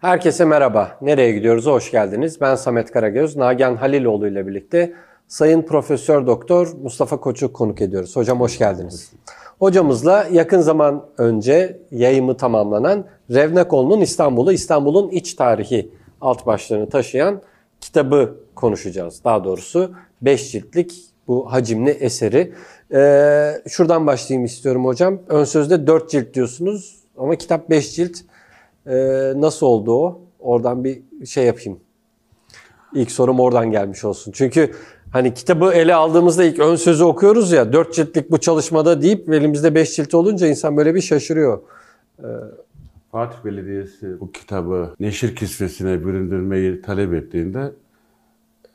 Herkese merhaba. Nereye gidiyoruz? Hoş geldiniz. Ben Samet Karagöz. Nagihan Haliloğlu ile birlikte Sayın Profesör Doktor Mustafa Koç'u konuk ediyoruz. Hocam hoş geldiniz. Hocamızla yakın zaman önce yayımı tamamlanan Revnekol'un İstanbul'u, İstanbul'un iç tarihi alt başlığını taşıyan kitabı konuşacağız. Daha doğrusu 5 ciltlik bu hacimli eseri. Ee, şuradan başlayayım istiyorum hocam. Ön sözde 4 cilt diyorsunuz ama kitap 5 cilt. Ee, nasıl oldu o? Oradan bir şey yapayım. İlk sorum oradan gelmiş olsun. Çünkü hani kitabı ele aldığımızda ilk ön sözü okuyoruz ya 4 ciltlik bu çalışmada deyip elimizde 5 cilt olunca insan böyle bir şaşırıyor. Fatih Belediyesi bu kitabı neşir kisvesine büründürmeyi talep ettiğinde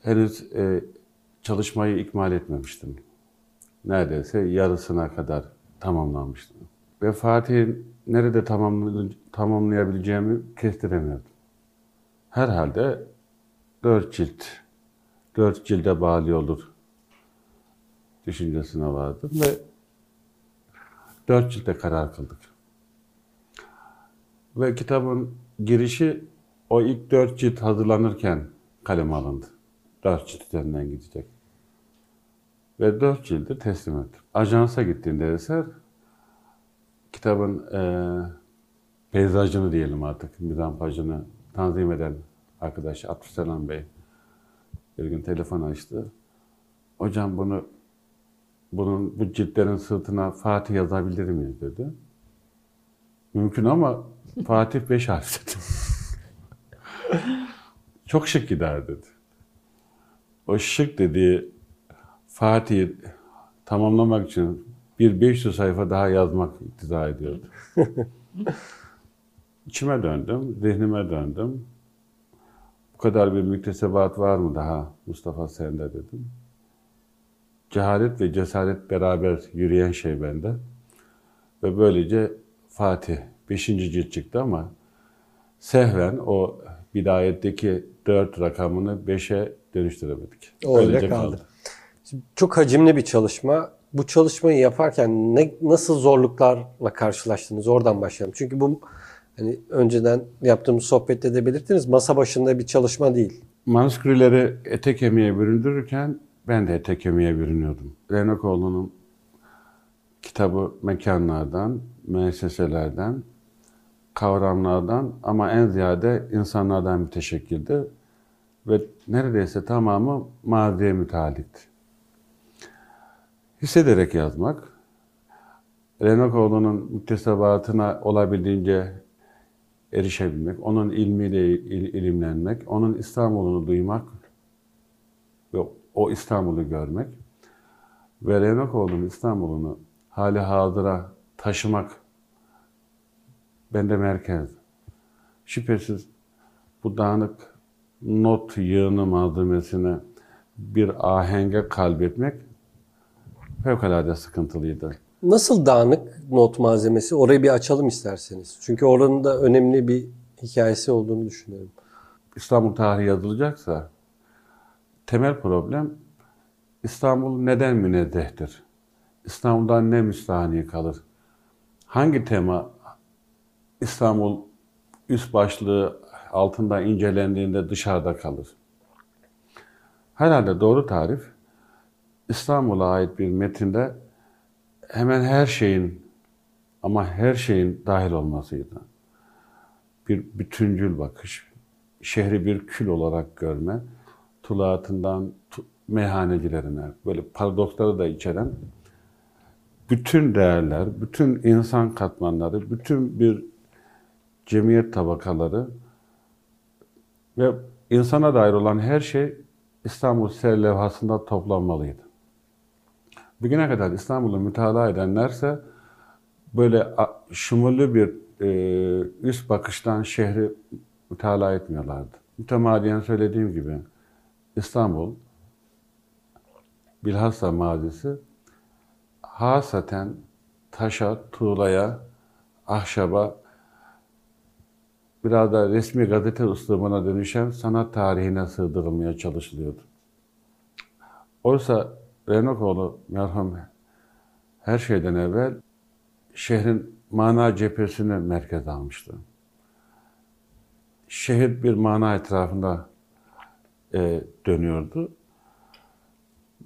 henüz e, çalışmayı ikmal etmemiştim. Neredeyse yarısına kadar tamamlanmıştım. Ve Fatih'in nerede tamamlayabileceğimi kestiremiyordum. Herhalde dört cilt, dört cilde bağlı olur düşüncesine vardım ve dört cilde karar kıldık. Ve kitabın girişi o ilk dört cilt hazırlanırken kaleme alındı. Dört cilt üzerinden gidecek. Ve dört cildi teslim ettim. Ajansa gittiğimde eser kitabın eee peyzajını diyelim artık, mizampajını tanzim eden arkadaş Abdüselam Bey bir gün telefon açtı. Hocam bunu bunun bu ciltlerin sırtına Fatih yazabilir miyiz dedi. Mümkün ama Fatih beş harf dedi. Çok şık gider dedi. O şık dediği Fatih tamamlamak için bir 500 sayfa daha yazmak iktiza ediyordu. İçime döndüm, zihnime döndüm. Bu kadar bir müktesebat var mı daha Mustafa sende dedim. Cehalet ve cesaret beraber yürüyen şey bende. Ve böylece Fatih 5. cilt çıktı ama sehven o bidayetteki 4 rakamını 5'e dönüştüremedik. O öyle Böylece kaldı. Şimdi çok hacimli bir çalışma. Bu çalışmayı yaparken ne, nasıl zorluklarla karşılaştınız? Oradan başlayalım. Çünkü bu hani önceden yaptığımız sohbette de belirttiniz masa başında bir çalışma değil. Manuskriptleri ete kemiğe büründürürken ben de ete kemiğe bürünüyordum. Renokoğlu'nun kitabı mekanlardan, müesseselerden, kavramlardan ama en ziyade insanlardan müteşekkildi. Ve neredeyse tamamı maziye müteallikti. Hissederek yazmak, Renokoğlu'nun müktesebatına olabildiğince erişebilmek, onun ilmiyle il- ilimlenmek, onun İstanbul'unu duymak ve o İstanbul'u görmek ve Renokoğlu'nun İstanbul'unu hali hazıra taşımak bende merkez. Şüphesiz bu dağınık not yığını malzemesine bir ahenge kalbetmek fevkalade sıkıntılıydı. Nasıl dağınık not malzemesi? Orayı bir açalım isterseniz. Çünkü oranın da önemli bir hikayesi olduğunu düşünüyorum. İstanbul tarihi yazılacaksa temel problem İstanbul neden münezzehtir? İstanbul'dan ne müstahni kalır? Hangi tema İstanbul üst başlığı altında incelendiğinde dışarıda kalır? Herhalde doğru tarif İstanbul'a ait bir metinde hemen her şeyin ama her şeyin dahil olmasıydı bir bütüncül bakış, şehri bir kül olarak görme, tulaatından tu- meyhanecilerine, böyle paradoksları da içeren bütün değerler, bütün insan katmanları, bütün bir cemiyet tabakaları ve insana dair olan her şey İstanbul Ser levhasında toplanmalıydı. Bugüne kadar İstanbul'u mütalaa edenlerse böyle şumullü bir e, üst bakıştan şehri mütalaa etmiyorlardı. Mütemadiyen söylediğim gibi İstanbul bilhassa mazisi hasaten taşa, tuğlaya, ahşaba biraz da resmi gazete üslubuna dönüşen sanat tarihine sığdırılmaya çalışılıyordu. Oysa Renokoğlu merhum her şeyden evvel şehrin mana cephesini merkez almıştı. şehir bir mana etrafında e, dönüyordu.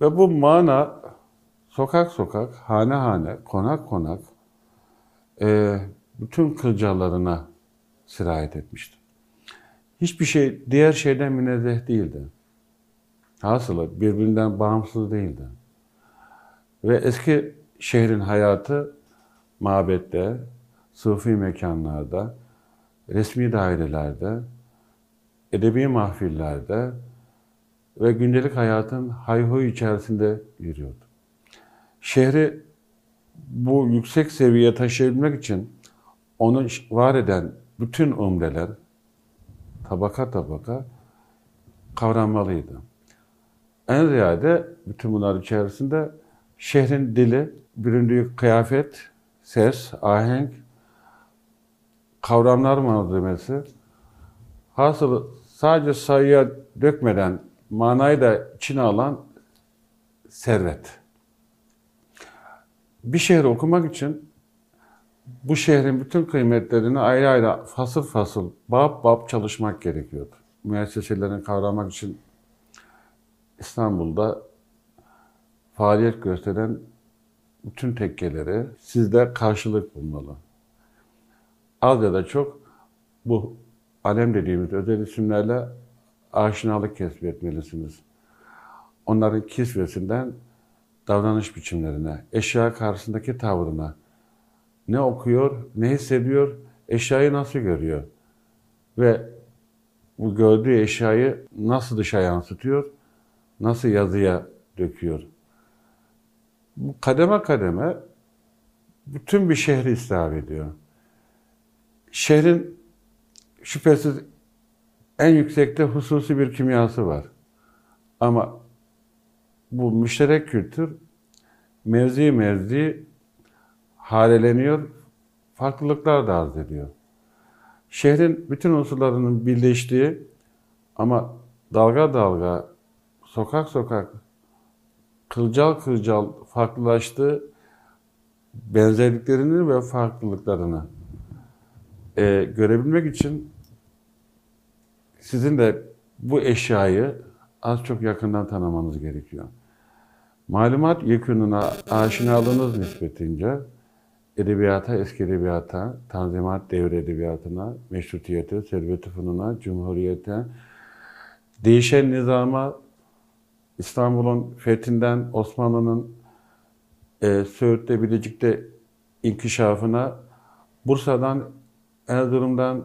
Ve bu mana sokak sokak, hane hane, konak konak e, bütün kılcallarına sirayet etmişti. Hiçbir şey diğer şeyden münezzeh değildi. Hasılı birbirinden bağımsız değildi. Ve eski şehrin hayatı mabette, sufi mekanlarda, resmi dairelerde, edebi mahfillerde ve gündelik hayatın hayhuy içerisinde yürüyordu. Şehri bu yüksek seviyeye taşıyabilmek için onu var eden bütün umdeler tabaka tabaka kavranmalıydı. En ziyade bütün bunlar içerisinde şehrin dili, büründüğü kıyafet, ses, ahenk, kavramlar malzemesi, hasılı sadece sayıya dökmeden manayı da içine alan servet. Bir şehri okumak için bu şehrin bütün kıymetlerini ayrı ayrı fasıl fasıl, bab bab çalışmak gerekiyordu. Müesseselerini kavramak için İstanbul'da faaliyet gösteren bütün tekkeleri sizde karşılık bulmalı. Az ya da çok bu alem dediğimiz özel isimlerle aşinalık kesbetmelisiniz. Onların kisvesinden davranış biçimlerine, eşya karşısındaki tavrına, ne okuyor, ne hissediyor, eşyayı nasıl görüyor ve bu gördüğü eşyayı nasıl dışa yansıtıyor, nasıl yazıya döküyor. Bu kademe kademe bütün bir şehri istihar ediyor. Şehrin şüphesiz en yüksekte hususi bir kimyası var. Ama bu müşterek kültür mevzi mevzi haleleniyor, farklılıklar da arz ediyor. Şehrin bütün unsurlarının birleştiği ama dalga dalga, sokak sokak, kılcal kılcal farklılaştığı benzerliklerini ve farklılıklarını e, görebilmek için sizin de bu eşyayı az çok yakından tanımanız gerekiyor. Malumat yekününe aşinalığınız nispetince edebiyata, eski edebiyata, tanzimat devri edebiyatına, meşrutiyete, servet-i fununa, cumhuriyete, değişen nizama, İstanbul'un fethinden Osmanlı'nın e, Söğüt'te, Bilecik'te inkişafına, Bursa'dan, Erzurum'dan,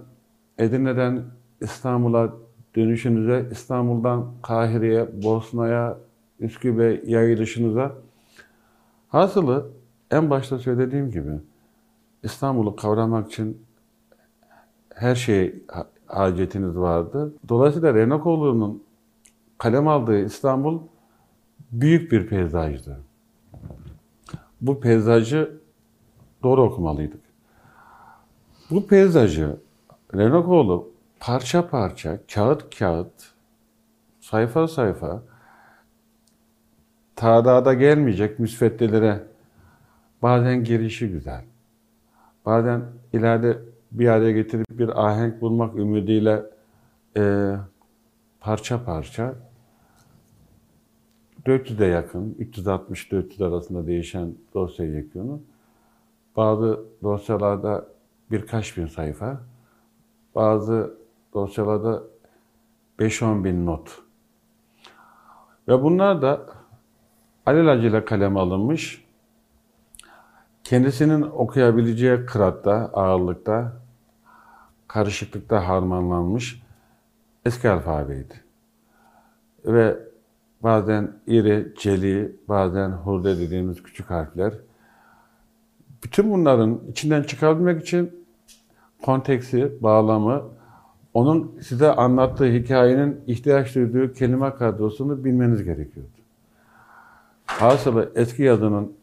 Edirne'den İstanbul'a dönüşünüze, İstanbul'dan Kahire'ye, Bosna'ya, Üsküp'e yayılışınıza. Hasılı en başta söylediğim gibi İstanbul'u kavramak için her şey hacetiniz vardı. Dolayısıyla Renakoğlu'nun kalem aldığı İstanbul büyük bir peyzajdı. Bu peyzajı doğru okumalıydık. Bu peyzajı Renakoğlu parça parça, kağıt kağıt, sayfa sayfa, tadada gelmeyecek müsveddelere bazen girişi güzel, bazen ileride bir araya getirip bir ahenk bulmak ümidiyle e, parça parça 400'e yakın, 360-400 arasında değişen dosya yekûnu. Bazı dosyalarda birkaç bin sayfa, bazı dosyalarda 5-10 bin not. Ve bunlar da alelacele kalem alınmış, kendisinin okuyabileceği kıratta, ağırlıkta, karışıklıkta harmanlanmış eski alfabeydi. Ve bazen iri, celi, bazen hurde dediğimiz küçük harfler. Bütün bunların içinden çıkabilmek için konteksi, bağlamı, onun size anlattığı hikayenin ihtiyaç duyduğu kelime kadrosunu bilmeniz gerekiyordu. Hasılı eski yazının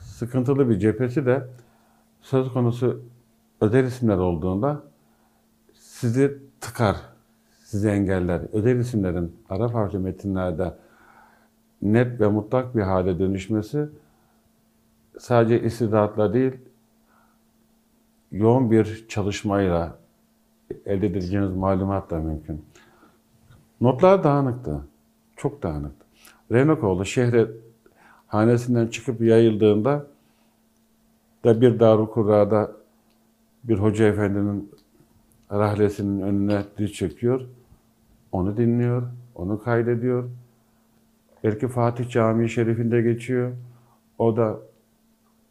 sıkıntılı bir cephesi de söz konusu özel isimler olduğunda sizi tıkar, sizi engeller. Özel isimlerin Arap harfli metinlerde net ve mutlak bir hale dönüşmesi sadece istidatla değil, yoğun bir çalışmayla elde edeceğiniz malumat da mümkün. Notlar dağınıktı. Çok dağınıktı. Revnakoğlu şehre hanesinden çıkıp yayıldığında da bir Darükurra'da bir hoca efendinin rahlesinin önüne diz çöküyor. Onu dinliyor, onu kaydediyor. Belki Fatih Camii Şerif'inde geçiyor. O da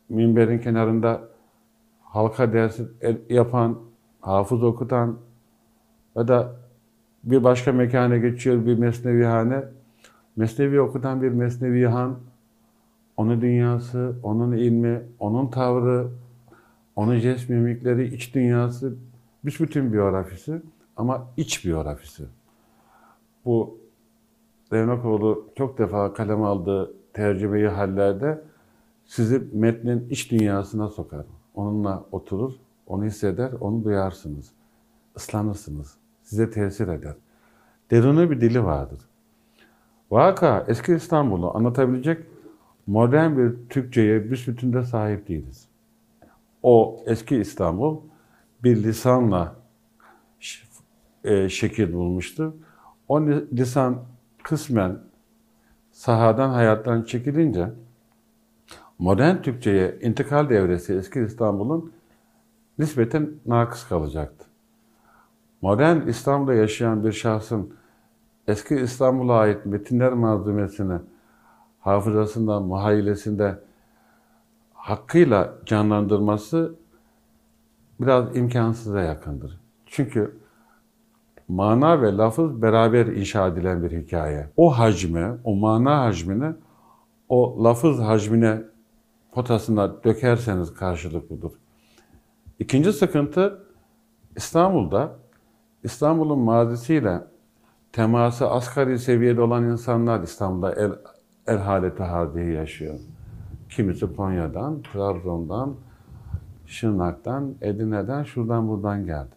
minberin kenarında halka dersi yapan, hafız okutan ya da bir başka mekana geçiyor bir mesnevihane. Mesnevi okutan bir mesnevihan, onun dünyası, onun ilmi, onun tavrı, onun jest mimikleri, iç dünyası, büsbütün biyografisi ama iç biyografisi. Bu Revnakoğlu çok defa kalem aldığı tercümeyi hallerde sizi metnin iç dünyasına sokar. Onunla oturur, onu hisseder, onu duyarsınız. Islanırsınız. Size tesir eder. Deruni bir dili vardır. Vaka eski İstanbul'u anlatabilecek modern bir Türkçe'ye büsbütün de sahip değiliz. O eski İstanbul bir lisanla e, şekil bulmuştu. O lisan kısmen sahadan, hayattan çekilince modern Türkçe'ye intikal devresi eski İstanbul'un nispeten nakıs kalacaktı. Modern İstanbul'da yaşayan bir şahsın eski İstanbul'a ait metinler malzemesini hafızasında, muhayyilesinde hakkıyla canlandırması biraz imkansıza yakındır. Çünkü mana ve lafız beraber inşa edilen bir hikaye. O hacme, o mana hacmine, o lafız hacmine potasına dökerseniz karşılıklıdır. İkinci sıkıntı İstanbul'da İstanbul'un mazisiyle teması asgari seviyede olan insanlar İstanbul'da el, el haleti hadiye yaşıyor. Kimisi Konya'dan, Trabzon'dan, Şırnak'tan, Edirne'den, şuradan buradan geldi.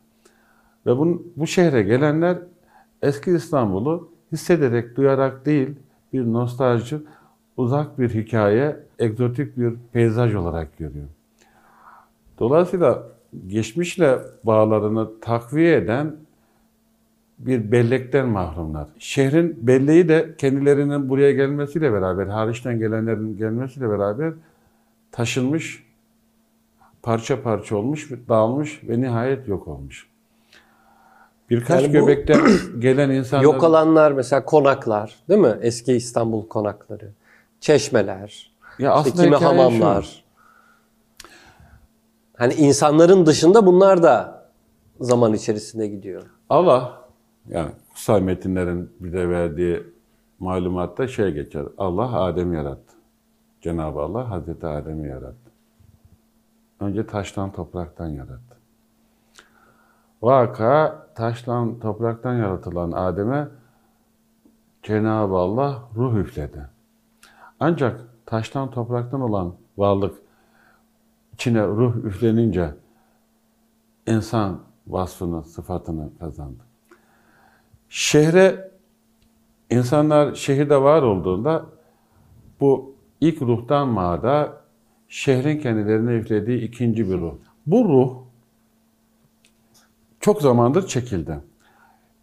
Ve bu, bu şehre gelenler eski İstanbul'u hissederek, duyarak değil, bir nostalji, uzak bir hikaye, egzotik bir peyzaj olarak görüyor. Dolayısıyla geçmişle bağlarını takviye eden bir bellekten mahrumlar. Şehrin belleği de kendilerinin buraya gelmesiyle beraber, hariçten gelenlerin gelmesiyle beraber taşınmış, parça parça olmuş, dağılmış ve nihayet yok olmuş. Birkaç yani göbekten gelen insanlar... Yok olanlar mesela konaklar değil mi? Eski İstanbul konakları, çeşmeler, ya işte kimi hamamlar. Şu. Hani insanların dışında bunlar da zaman içerisinde gidiyor. Allah yani kutsal metinlerin bize verdiği malumatta şey geçer. Allah Adem'i yarattı. Cenab-ı Allah Hazreti Adem'i yarattı. Önce taştan topraktan yarattı. Vaka taştan topraktan yaratılan Adem'e Cenab-ı Allah ruh üfledi. Ancak taştan topraktan olan varlık içine ruh üflenince insan vasfını, sıfatını kazandı. Şehre insanlar şehirde var olduğunda bu ilk ruhtan mağda şehrin kendilerine üflediği ikinci bir ruh. Bu ruh çok zamandır çekildi.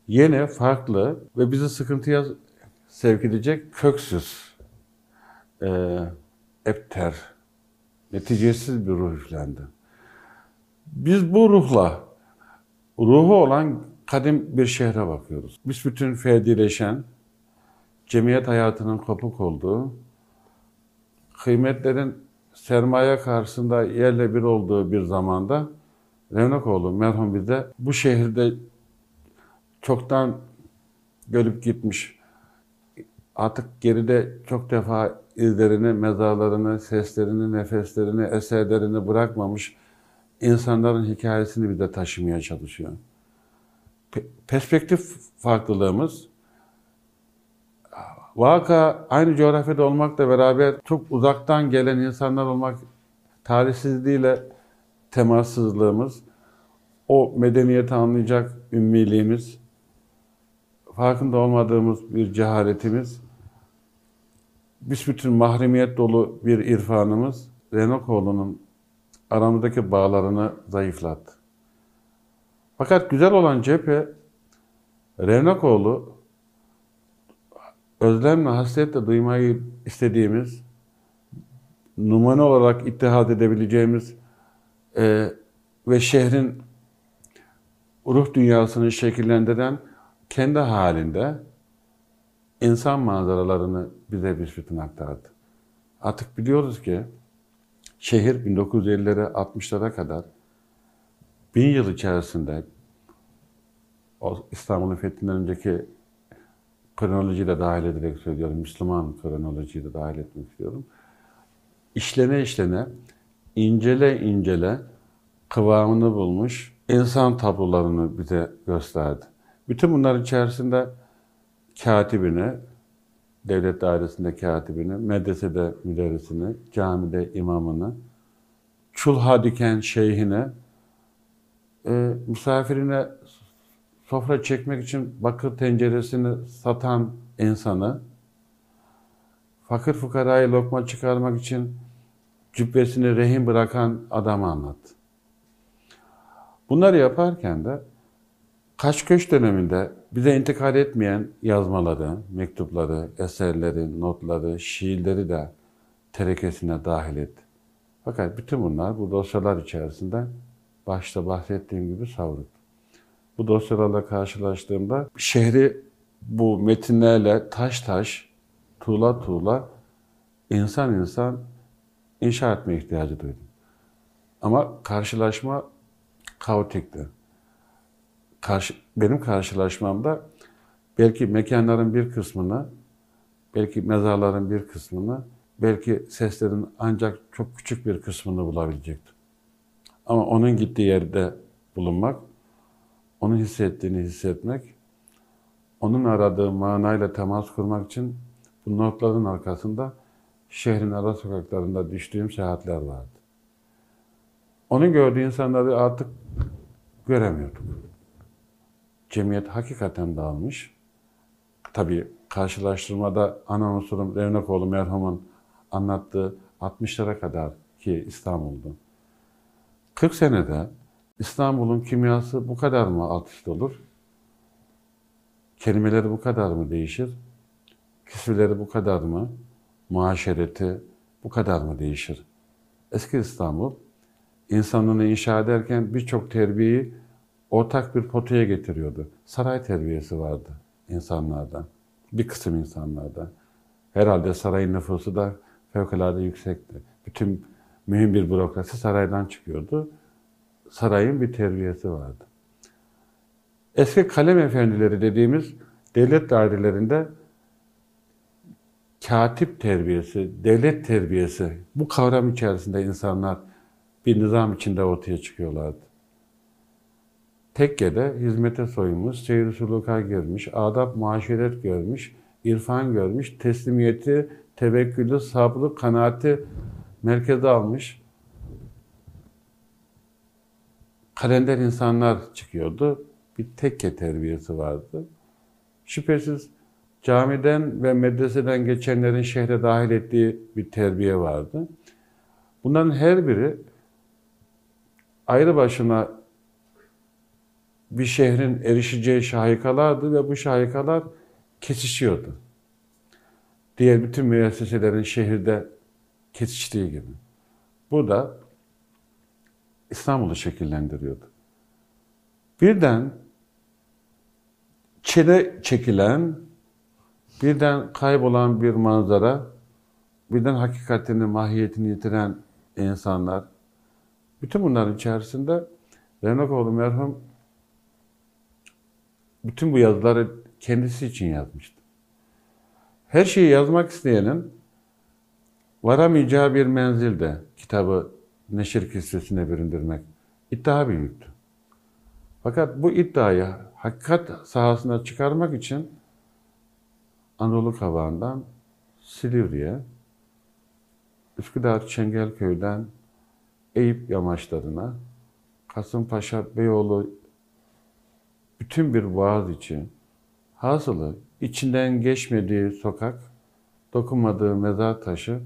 Yeni, farklı ve bizi sıkıntıya sevk edecek köksüz, e, epter, neticesiz bir ruh üflendi. Biz bu ruhla, ruhu olan kadim bir şehre bakıyoruz. Biz bütün ferdileşen, cemiyet hayatının kopuk olduğu, kıymetlerin sermaye karşısında yerle bir olduğu bir zamanda Revnakoğlu merhum bize bu şehirde çoktan görüp gitmiş. Artık geride çok defa izlerini, mezarlarını, seslerini, nefeslerini, eserlerini bırakmamış insanların hikayesini bize taşımaya çalışıyor. Perspektif farklılığımız vaka aynı coğrafyada olmakla beraber çok uzaktan gelen insanlar olmak tarihsizliğiyle temassızlığımız, o medeniyeti anlayacak ümmiliğimiz, farkında olmadığımız bir cehaletimiz, büsbütün mahremiyet dolu bir irfanımız Renokoğlu'nun aramızdaki bağlarını zayıflattı. Fakat güzel olan cephe Revnakoğlu özlemle, hasretle duymayı istediğimiz, numune olarak ittihad edebileceğimiz e, ve şehrin ruh dünyasını şekillendiren kendi halinde insan manzaralarını bize bir sütun aktardı. Artık biliyoruz ki şehir 1950'lere 60'lara kadar bin yıl içerisinde İstanbul'un fethinden önceki kronolojiyi de dahil ederek söylüyorum. Müslüman kronolojiyi de dahil etmek istiyorum. İşlene işlene, incele incele kıvamını bulmuş insan tablolarını bize gösterdi. Bütün bunların içerisinde katibini, devlet dairesinde katibini, medresede müderrisini, camide imamını, çulha diken şeyhini, e, misafirine sofra çekmek için bakır tenceresini satan insanı, fakir fukarayı lokma çıkarmak için cübbesini rehin bırakan adamı anlattı. Bunları yaparken de Kaşköş döneminde bize intikal etmeyen yazmaları, mektupları, eserleri, notları, şiirleri de terekesine dahil etti. Fakat bütün bunlar bu dosyalar içerisinde başta bahsettiğim gibi savruldu. Bu dosyalarla karşılaştığımda şehri bu metinlerle taş taş, tuğla tuğla, insan insan inşa etme ihtiyacı duydum. Ama karşılaşma kaotikti. Karşı, benim karşılaşmamda belki mekanların bir kısmını, belki mezarların bir kısmını, belki seslerin ancak çok küçük bir kısmını bulabilecektim. Ama onun gittiği yerde bulunmak, onun hissettiğini hissetmek, onun aradığı manayla temas kurmak için bu notların arkasında şehrin ara sokaklarında düştüğüm seyahatler vardı. Onun gördüğü insanları artık göremiyorduk. Cemiyet hakikaten dağılmış. Tabii karşılaştırmada ana unsurum Revnakoğlu merhumun anlattığı 60'lara kadar ki İstanbul'du. 40 senede İstanbul'un kimyası bu kadar mı alt üst olur? Kelimeleri bu kadar mı değişir? Küsürleri bu kadar mı? Muaşereti bu kadar mı değişir? Eski İstanbul insanlığını inşa ederken birçok terbiyeyi ortak bir potaya getiriyordu. Saray terbiyesi vardı insanlarda. Bir kısım insanlarda. Herhalde sarayın nüfusu da fevkalade yüksekti. Bütün mühim bir bürokrasi saraydan çıkıyordu. Sarayın bir terbiyesi vardı. Eski kalem efendileri dediğimiz devlet dairelerinde katip terbiyesi, devlet terbiyesi bu kavram içerisinde insanlar bir nizam içinde ortaya çıkıyorlardı. Tekkede hizmete soyunmuş, seyir suluka girmiş, adab muaşeret görmüş, irfan görmüş, teslimiyeti, tevekkülü, sabrı, kanaati merkeze almış. Kalender insanlar çıkıyordu. Bir tekke terbiyesi vardı. Şüphesiz camiden ve medreseden geçenlerin şehre dahil ettiği bir terbiye vardı. Bunların her biri ayrı başına bir şehrin erişeceği şahikalardı ve bu şahikalar kesişiyordu. Diğer bütün müesseselerin şehirde kesiştiği gibi. Bu da İstanbul'u şekillendiriyordu. Birden çile çekilen, birden kaybolan bir manzara, birden hakikatini, mahiyetini yitiren insanlar, bütün bunların içerisinde Revnakoğlu merhum bütün bu yazıları kendisi için yazmıştı. Her şeyi yazmak isteyenin varamayacağı bir menzilde kitabı neşir kisvesine büründürmek iddia büyüktü. Fakat bu iddiayı hakikat sahasına çıkarmak için Anadolu Kavağı'ndan Silivri'ye, Üsküdar Çengelköy'den Eyüp yamaçlarına, Kasımpaşa Beyoğlu bütün bir vaaz için hasılı içinden geçmediği sokak, dokunmadığı mezar taşı,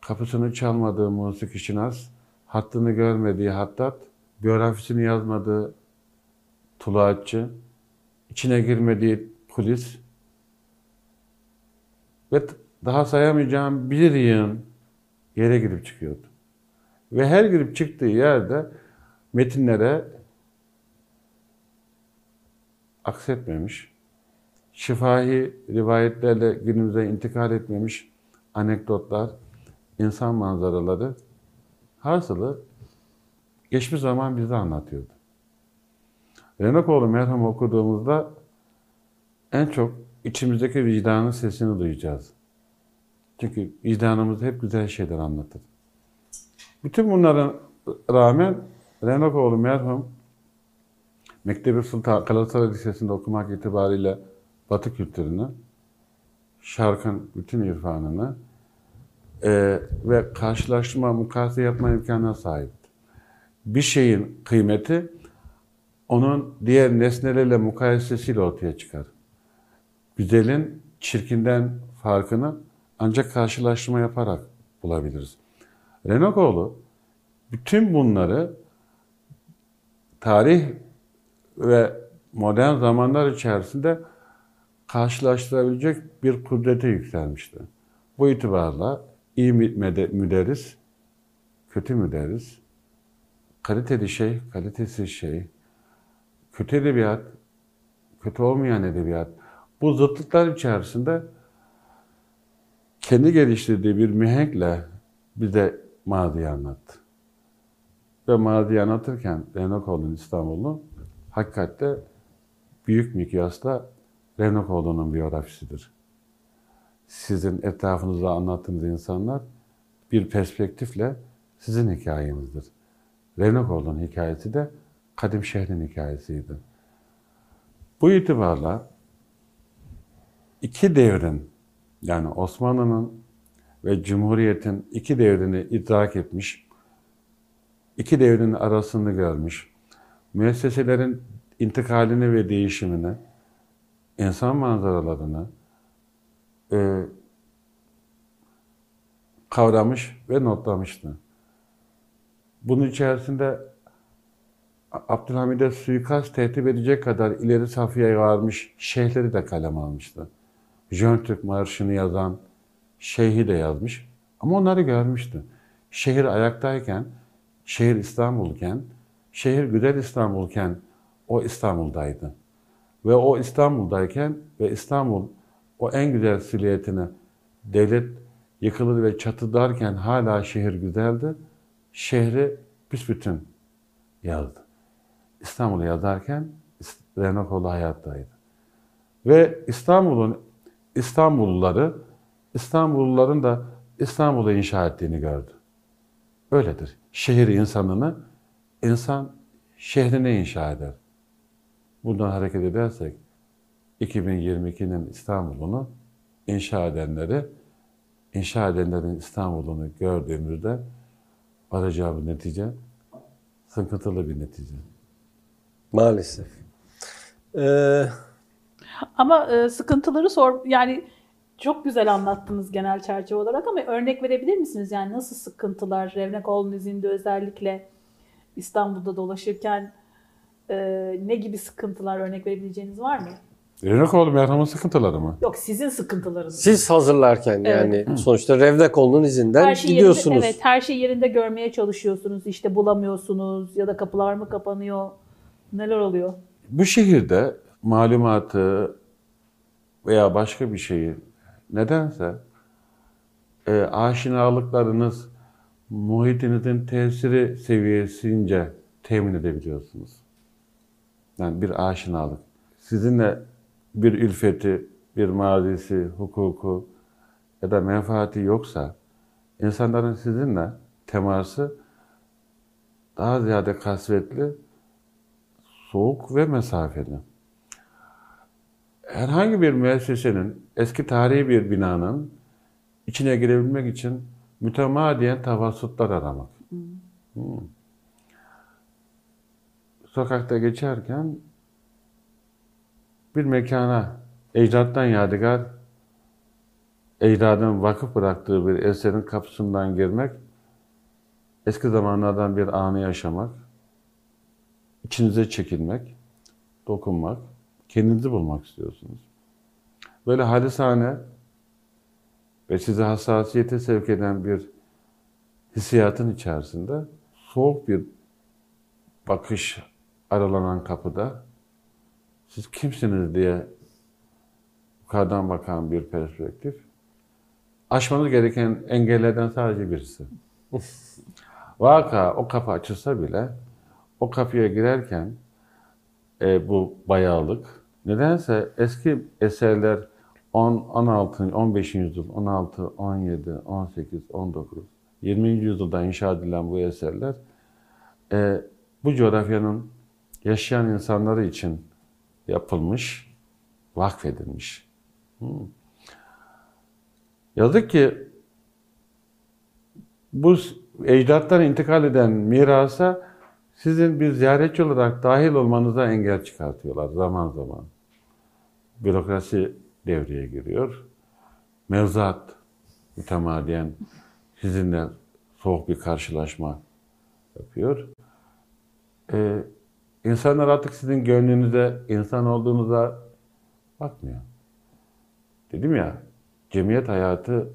kapısını çalmadığı musiki şinas, hattını görmediği hattat, biyografisini yazmadığı tuluatçı, içine girmediği polis ve daha sayamayacağım bir yığın yere girip çıkıyordu. Ve her girip çıktığı yerde metinlere aksetmemiş, şifahi rivayetlerle günümüze intikal etmemiş anekdotlar, insan manzaraları hasılı geçmiş zaman bize anlatıyordu. Renakoğlu merhum okuduğumuzda en çok içimizdeki vicdanın sesini duyacağız. Çünkü vicdanımız hep güzel şeyler anlatır. Bütün bunların rağmen Renakoğlu merhum Mektebi Sultan Galatasaray Lisesi'nde okumak itibariyle Batı kültürünü, şarkın bütün irfanını e, ve karşılaştırma, mukayese yapma imkanına sahipti. Bir şeyin kıymeti onun diğer nesnelerle mukayesesiyle ortaya çıkar. Güzelin çirkinden farkını ancak karşılaştırma yaparak bulabiliriz. Renakoğlu bütün bunları tarih ve modern zamanlar içerisinde karşılaştırabilecek bir kudrete yükselmişti. Bu itibarla iyi müde- müderris, kötü müderris, kaliteli şey, kalitesiz şey, kötü edebiyat, kötü olmayan edebiyat, bu zıtlıklar içerisinde kendi geliştirdiği bir mihenkle bize maziyi anlattı. Ve maziyi anlatırken Renokoğlu'nun İstanbul'u hakikatte büyük mikyasla Renokoğlu'nun biyografisidir. Sizin etrafınızda anlattığınız insanlar bir perspektifle sizin hikayenizdir. Renokoğlu'nun hikayesi de kadim şehrin hikayesiydi. Bu itibarla iki devrin yani Osmanlı'nın ve Cumhuriyet'in iki devrini idrak etmiş, iki devrin arasını görmüş, müesseselerin intikalini ve değişimini, insan manzaralarını e, kavramış ve notlamıştı. Bunun içerisinde Abdülhamid'e suikast tehdit edecek kadar ileri safhaya varmış şeyhleri de kalem almıştı. Jön Türk Marşı'nı yazan şeyhi de yazmış. Ama onları görmüştü. Şehir ayaktayken, şehir İstanbul'ken, şehir güzel İstanbul'ken o İstanbul'daydı. Ve o İstanbul'dayken ve İstanbul o en güzel silüetini devlet yıkılır ve çatıdarken hala şehir güzeldi. Şehri büsbütün yazdı. İstanbul'u yazarken Renokoğlu hayattaydı. Ve İstanbul'un İstanbulluları İstanbulluların da İstanbul'u inşa ettiğini gördü. Öyledir. Şehir insanını insan şehrini inşa eder. Buradan hareket edersek 2022'nin İstanbul'unu inşa edenleri, inşa edenlerin İstanbul'unu gördüğümüzde varacağımız netice sıkıntılı bir netice. Maalesef. Ee, Ama e, sıkıntıları sor yani çok güzel anlattınız genel çerçeve olarak ama örnek verebilir misiniz? Yani nasıl sıkıntılar Revnekoğlu'nun izinde özellikle İstanbul'da dolaşırken e, ne gibi sıkıntılar örnek verebileceğiniz var mı? Renokoğlu merhamet sıkıntıları mı? Yok sizin sıkıntılarınız. siz hazırlarken Evet. yani sonuçta Revnekoğlu'nun izinden her şeyi gidiyorsunuz. Yerinde, evet, her şeyi yerinde görmeye çalışıyorsunuz. İşte bulamıyorsunuz ya da kapılar mı kapanıyor? Neler oluyor? Bu şehirde malumatı veya başka bir şeyi nedense e, aşinalıklarınız muhitinizin tesiri seviyesince temin edebiliyorsunuz. Yani bir aşinalık. Sizinle bir ülfeti, bir mazisi, hukuku ya da menfaati yoksa insanların sizinle teması daha ziyade kasvetli, soğuk ve mesafeli. Herhangi bir müessesenin, eski tarihi bir binanın içine girebilmek için mütemadiyen tavassutlar aramak. Hmm. Sokakta geçerken bir mekana, ecdattan yadigar, ecdadın vakıf bıraktığı bir eserin kapısından girmek, eski zamanlardan bir anı yaşamak, içinize çekilmek dokunmak, kendinizi bulmak istiyorsunuz. Böyle halisane ve sizi hassasiyete sevk eden bir hissiyatın içerisinde soğuk bir bakış aralanan kapıda siz kimsiniz diye yukarıdan bakan bir perspektif. Aşmanız gereken engellerden sadece birisi. Vaka o kapı açılsa bile o kapıya girerken e, bu bayağılık nedense eski eserler 10, 16, 15. yüzyıl, 16, 17, 18, 19, 20. yüzyılda inşa edilen bu eserler e, bu coğrafyanın yaşayan insanları için yapılmış, vakfedilmiş. Hmm. Yazık ki bu ecdattan intikal eden mirasa sizin bir ziyaretçi olarak dahil olmanıza engel çıkartıyorlar zaman zaman. Bürokrasi devreye giriyor. Mevzuat mütemadiyen sizinle soğuk bir karşılaşma yapıyor. Ee, insanlar artık sizin gönlünüze, insan olduğunuza bakmıyor. Dedim ya, cemiyet hayatı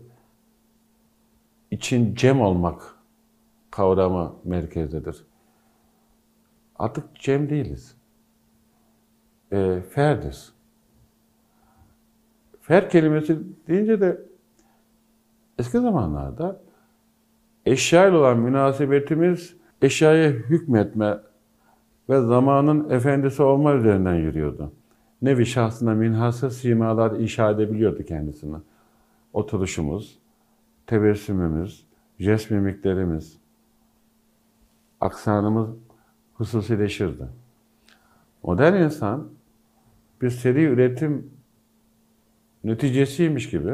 için cem olmak kavramı merkezdedir. Artık cem değiliz. E, ferdiz. Fer kelimesi deyince de eski zamanlarda eşya ile olan münasebetimiz eşyaya hükmetme ve zamanın efendisi olma üzerinden yürüyordu. Nevi şahsına minhasır simalar inşa edebiliyordu kendisine. Oturuşumuz, tebessümümüz, jest mimiklerimiz, aksanımız hususileşirdi. Modern insan bir seri üretim neticesiymiş gibi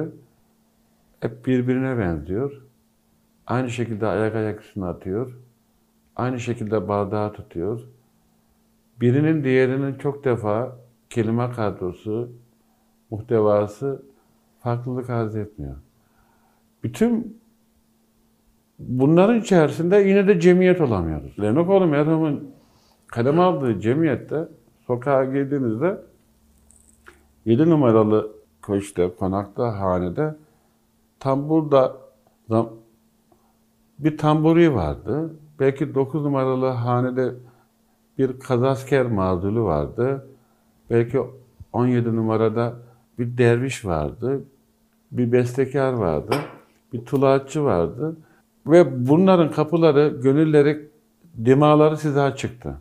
hep birbirine benziyor. Aynı şekilde ayak ayak üstüne atıyor. Aynı şekilde bardağı tutuyor. Birinin diğerinin çok defa kelime kadrosu, muhtevası farklılık arz etmiyor. Bütün bunların içerisinde yine de cemiyet olamıyoruz. Lenokoğlu merhumun kaleme aldığı cemiyette sokağa girdiğinizde 7 numaralı köşkte, konakta, hanede tam burada bir tamburi vardı. Belki 9 numaralı hanede bir kazasker mağdulu vardı. Belki 17 numarada bir derviş vardı. Bir bestekar vardı. Bir tulaatçı vardı. Ve bunların kapıları, gönülleri, dimaları size açıktı.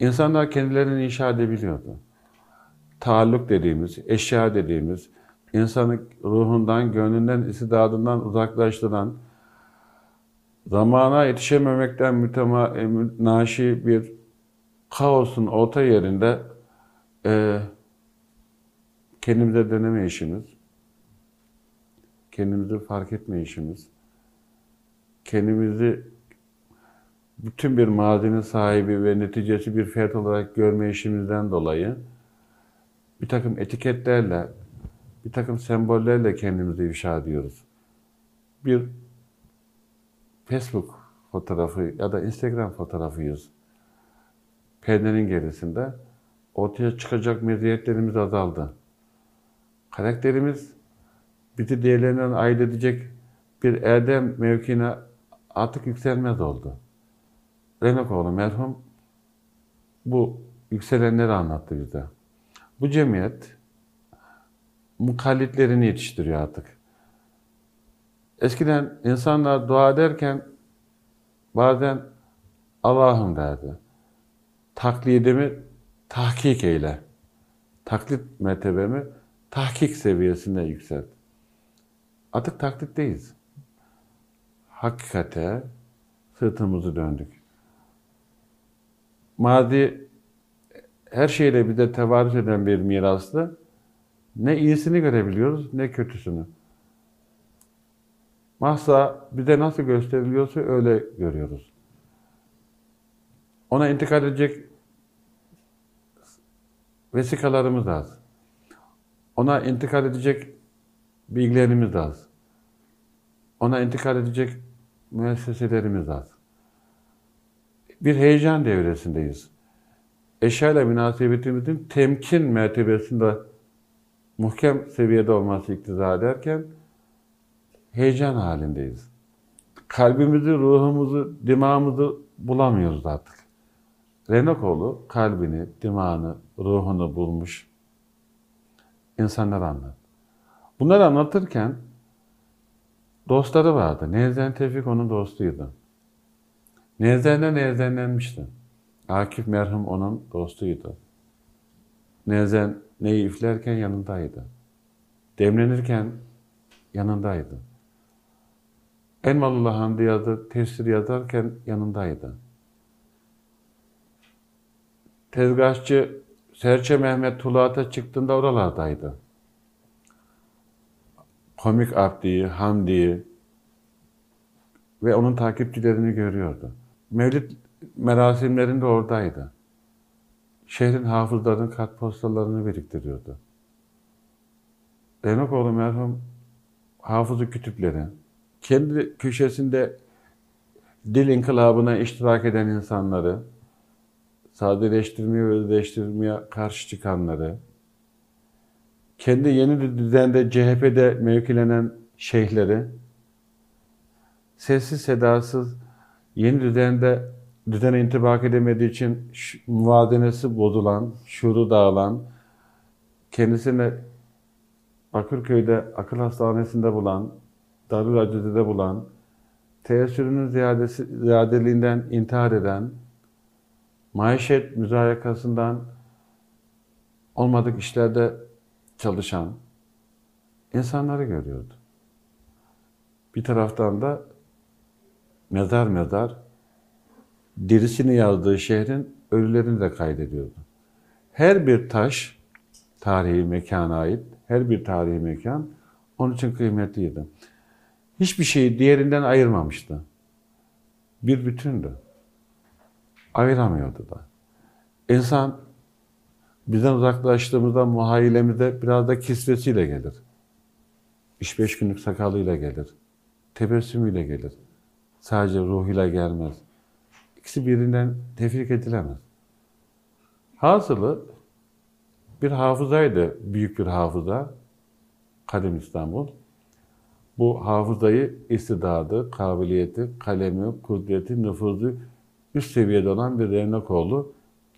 İnsanlar kendilerini inşa edebiliyordu. Taalluk dediğimiz, eşya dediğimiz, insanı ruhundan, gönlünden, istidadından uzaklaştıran, zamana yetişememekten mütenaşi bir kaosun orta yerinde e, kendimize döneme işimiz, kendimizi fark etme işimiz, kendimizi bütün bir mazinin sahibi ve neticesi bir fert olarak görme işimizden dolayı bir takım etiketlerle, bir takım sembollerle kendimizi ifşa ediyoruz. Bir Facebook fotoğrafı ya da Instagram fotoğrafıyız. Perdenin gerisinde ortaya çıkacak meziyetlerimiz azaldı. Karakterimiz bizi diğerlerinden ayırt edecek bir erdem mevkine artık yükselmez oldu. Renakoğlu merhum bu yükselenleri anlattı bize. Bu cemiyet mukallitlerini yetiştiriyor artık. Eskiden insanlar dua ederken bazen Allah'ım derdi. Taklidimi tahkik eyle. Taklit mertebemi tahkik seviyesinde yükselt. Artık taklitteyiz. Hakikate sırtımızı döndük. Mazi her şeyle bir de tevarüz eden bir mirastı. Ne iyisini görebiliyoruz ne kötüsünü. Mahsa bize nasıl gösteriliyorsa öyle görüyoruz. Ona intikal edecek vesikalarımız az. Ona intikal edecek bilgilerimiz az. Ona intikal edecek müesseselerimiz az. Bir heyecan devresindeyiz. Eşya ile münasebetimizin temkin mertebesinde muhkem seviyede olması iktiza ederken heyecan halindeyiz. Kalbimizi, ruhumuzu, dimağımızı bulamıyoruz artık. Renokoğlu kalbini, dimağını, ruhunu bulmuş insanlar anlat. Bunları anlatırken dostları vardı. Nevzen Tevfik onun dostuydu. Nevzen'den nevzenlenmişti. Akif merhum onun dostuydu. Nevzen neyi üflerken yanındaydı. Demlenirken yanındaydı. Elmalı'la Hamdi yazı, tefsir yazarken yanındaydı. Tezgahçı Serçe Mehmet Tuluat'a çıktığında oralardaydı. Komik Abdi'yi, Hamdi'yi ve onun takipçilerini görüyordu. Mevlid merasimlerinde oradaydı. Şehrin hafızlarının kartpostallarını biriktiriyordu. Denokoğlu merhum hafızı kütüpleri, kendi köşesinde dil inkılabına iştirak eden insanları, sadeleştirmeye ve özdeştirmeye karşı çıkanları, kendi yeni düzende CHP'de mevkilenen şeyhleri, sessiz sedasız yeni düzende düzene intibak edemediği için muvazenesi bozulan, şuuru dağılan, kendisine Bakırköy'de akıl hastanesinde bulan, Darül Acize'de bulan, teessürünün ziyadesi, ziyadeliğinden intihar eden, maişet müzayakasından olmadık işlerde çalışan insanları görüyordu. Bir taraftan da mezar mezar dirisini yazdığı şehrin ölülerini de kaydediyordu. Her bir taş tarihi mekana ait, her bir tarihi mekan onun için kıymetliydi. Hiçbir şeyi diğerinden ayırmamıştı. Bir bütündü. Ayıramıyordu da. İnsan bizden uzaklaştığımızda muhayyilemize biraz da kisvesiyle gelir. Üç beş günlük sakalıyla gelir. Tebessümüyle gelir. Sadece ruhuyla gelmez. İkisi birinden tefrik edilemez. Hasılı bir hafızaydı, büyük bir hafıza. Kadim İstanbul. Bu hafızayı istidadı, kabiliyeti, kalemi, kudreti, nüfuzu üst seviyede olan bir Revnakoğlu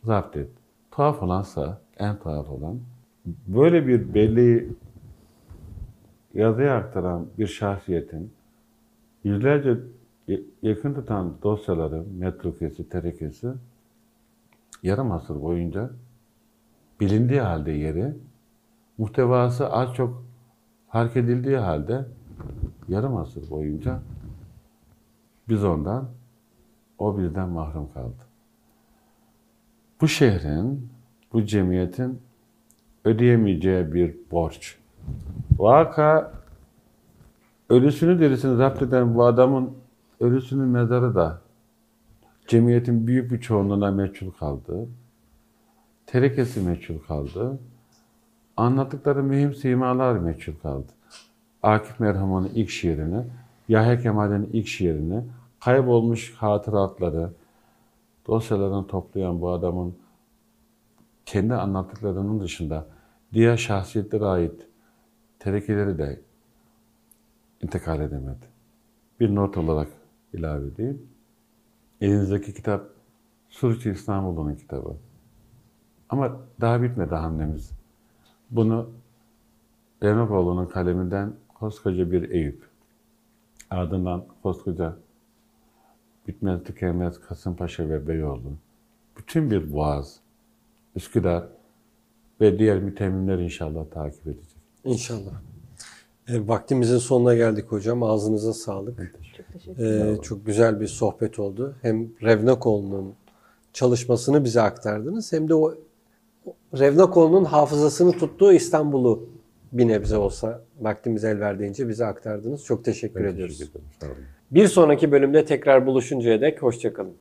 zapt etti. Tuhaf olansa, en tuhaf olan, böyle bir belleği yazıya aktaran bir şahsiyetin yüzlerce yakın tutan dosyaları, metrukesi, terekesi yarım asır boyunca bilindiği halde yeri, muhtevası az çok fark edildiği halde yarım asır boyunca biz ondan, o bizden mahrum kaldı. Bu şehrin, bu cemiyetin ödeyemeyeceği bir borç. Vaka ölüsünü dirisini zapt eden bu adamın ölüsünün mezarı da cemiyetin büyük bir çoğunluğuna meçhul kaldı. Terekesi meçhul kaldı. Anlattıkları mühim simalar meçhul kaldı. Akif Merhaman'ın ilk şiirini, Yahya Kemal'in ilk şiirini, kaybolmuş hatıratları, dosyalarını toplayan bu adamın kendi anlattıklarının dışında diğer şahsiyetlere ait terekeleri de intikal edemedi. Bir not olarak ilave edeyim. Elinizdeki kitap Suruçi İstanbul'un kitabı. Ama daha bitmedi hamlemiz. Bunu Renokoğlu'nun kaleminden koskoca bir Eyüp. Ardından koskoca bitmez tükenmez Kasımpaşa ve Beyoğlu. Bütün bir boğaz, Üsküdar ve diğer mütemmimler inşallah takip edecek. İnşallah. E, vaktimizin sonuna geldik hocam. Ağzınıza sağlık. Çok teşekkür ederim. E, çok güzel bir sohbet oldu. Hem Revnakoğlu'nun çalışmasını bize aktardınız hem de o Revnakoğlu'nun hafızasını tuttuğu İstanbul'u bir nebze olsa vaktimiz el verdiğince bize aktardınız. Çok teşekkür ediyoruz. Teşekkür ederim. Sağ olun. Bir sonraki bölümde tekrar buluşuncaya dek hoşçakalın.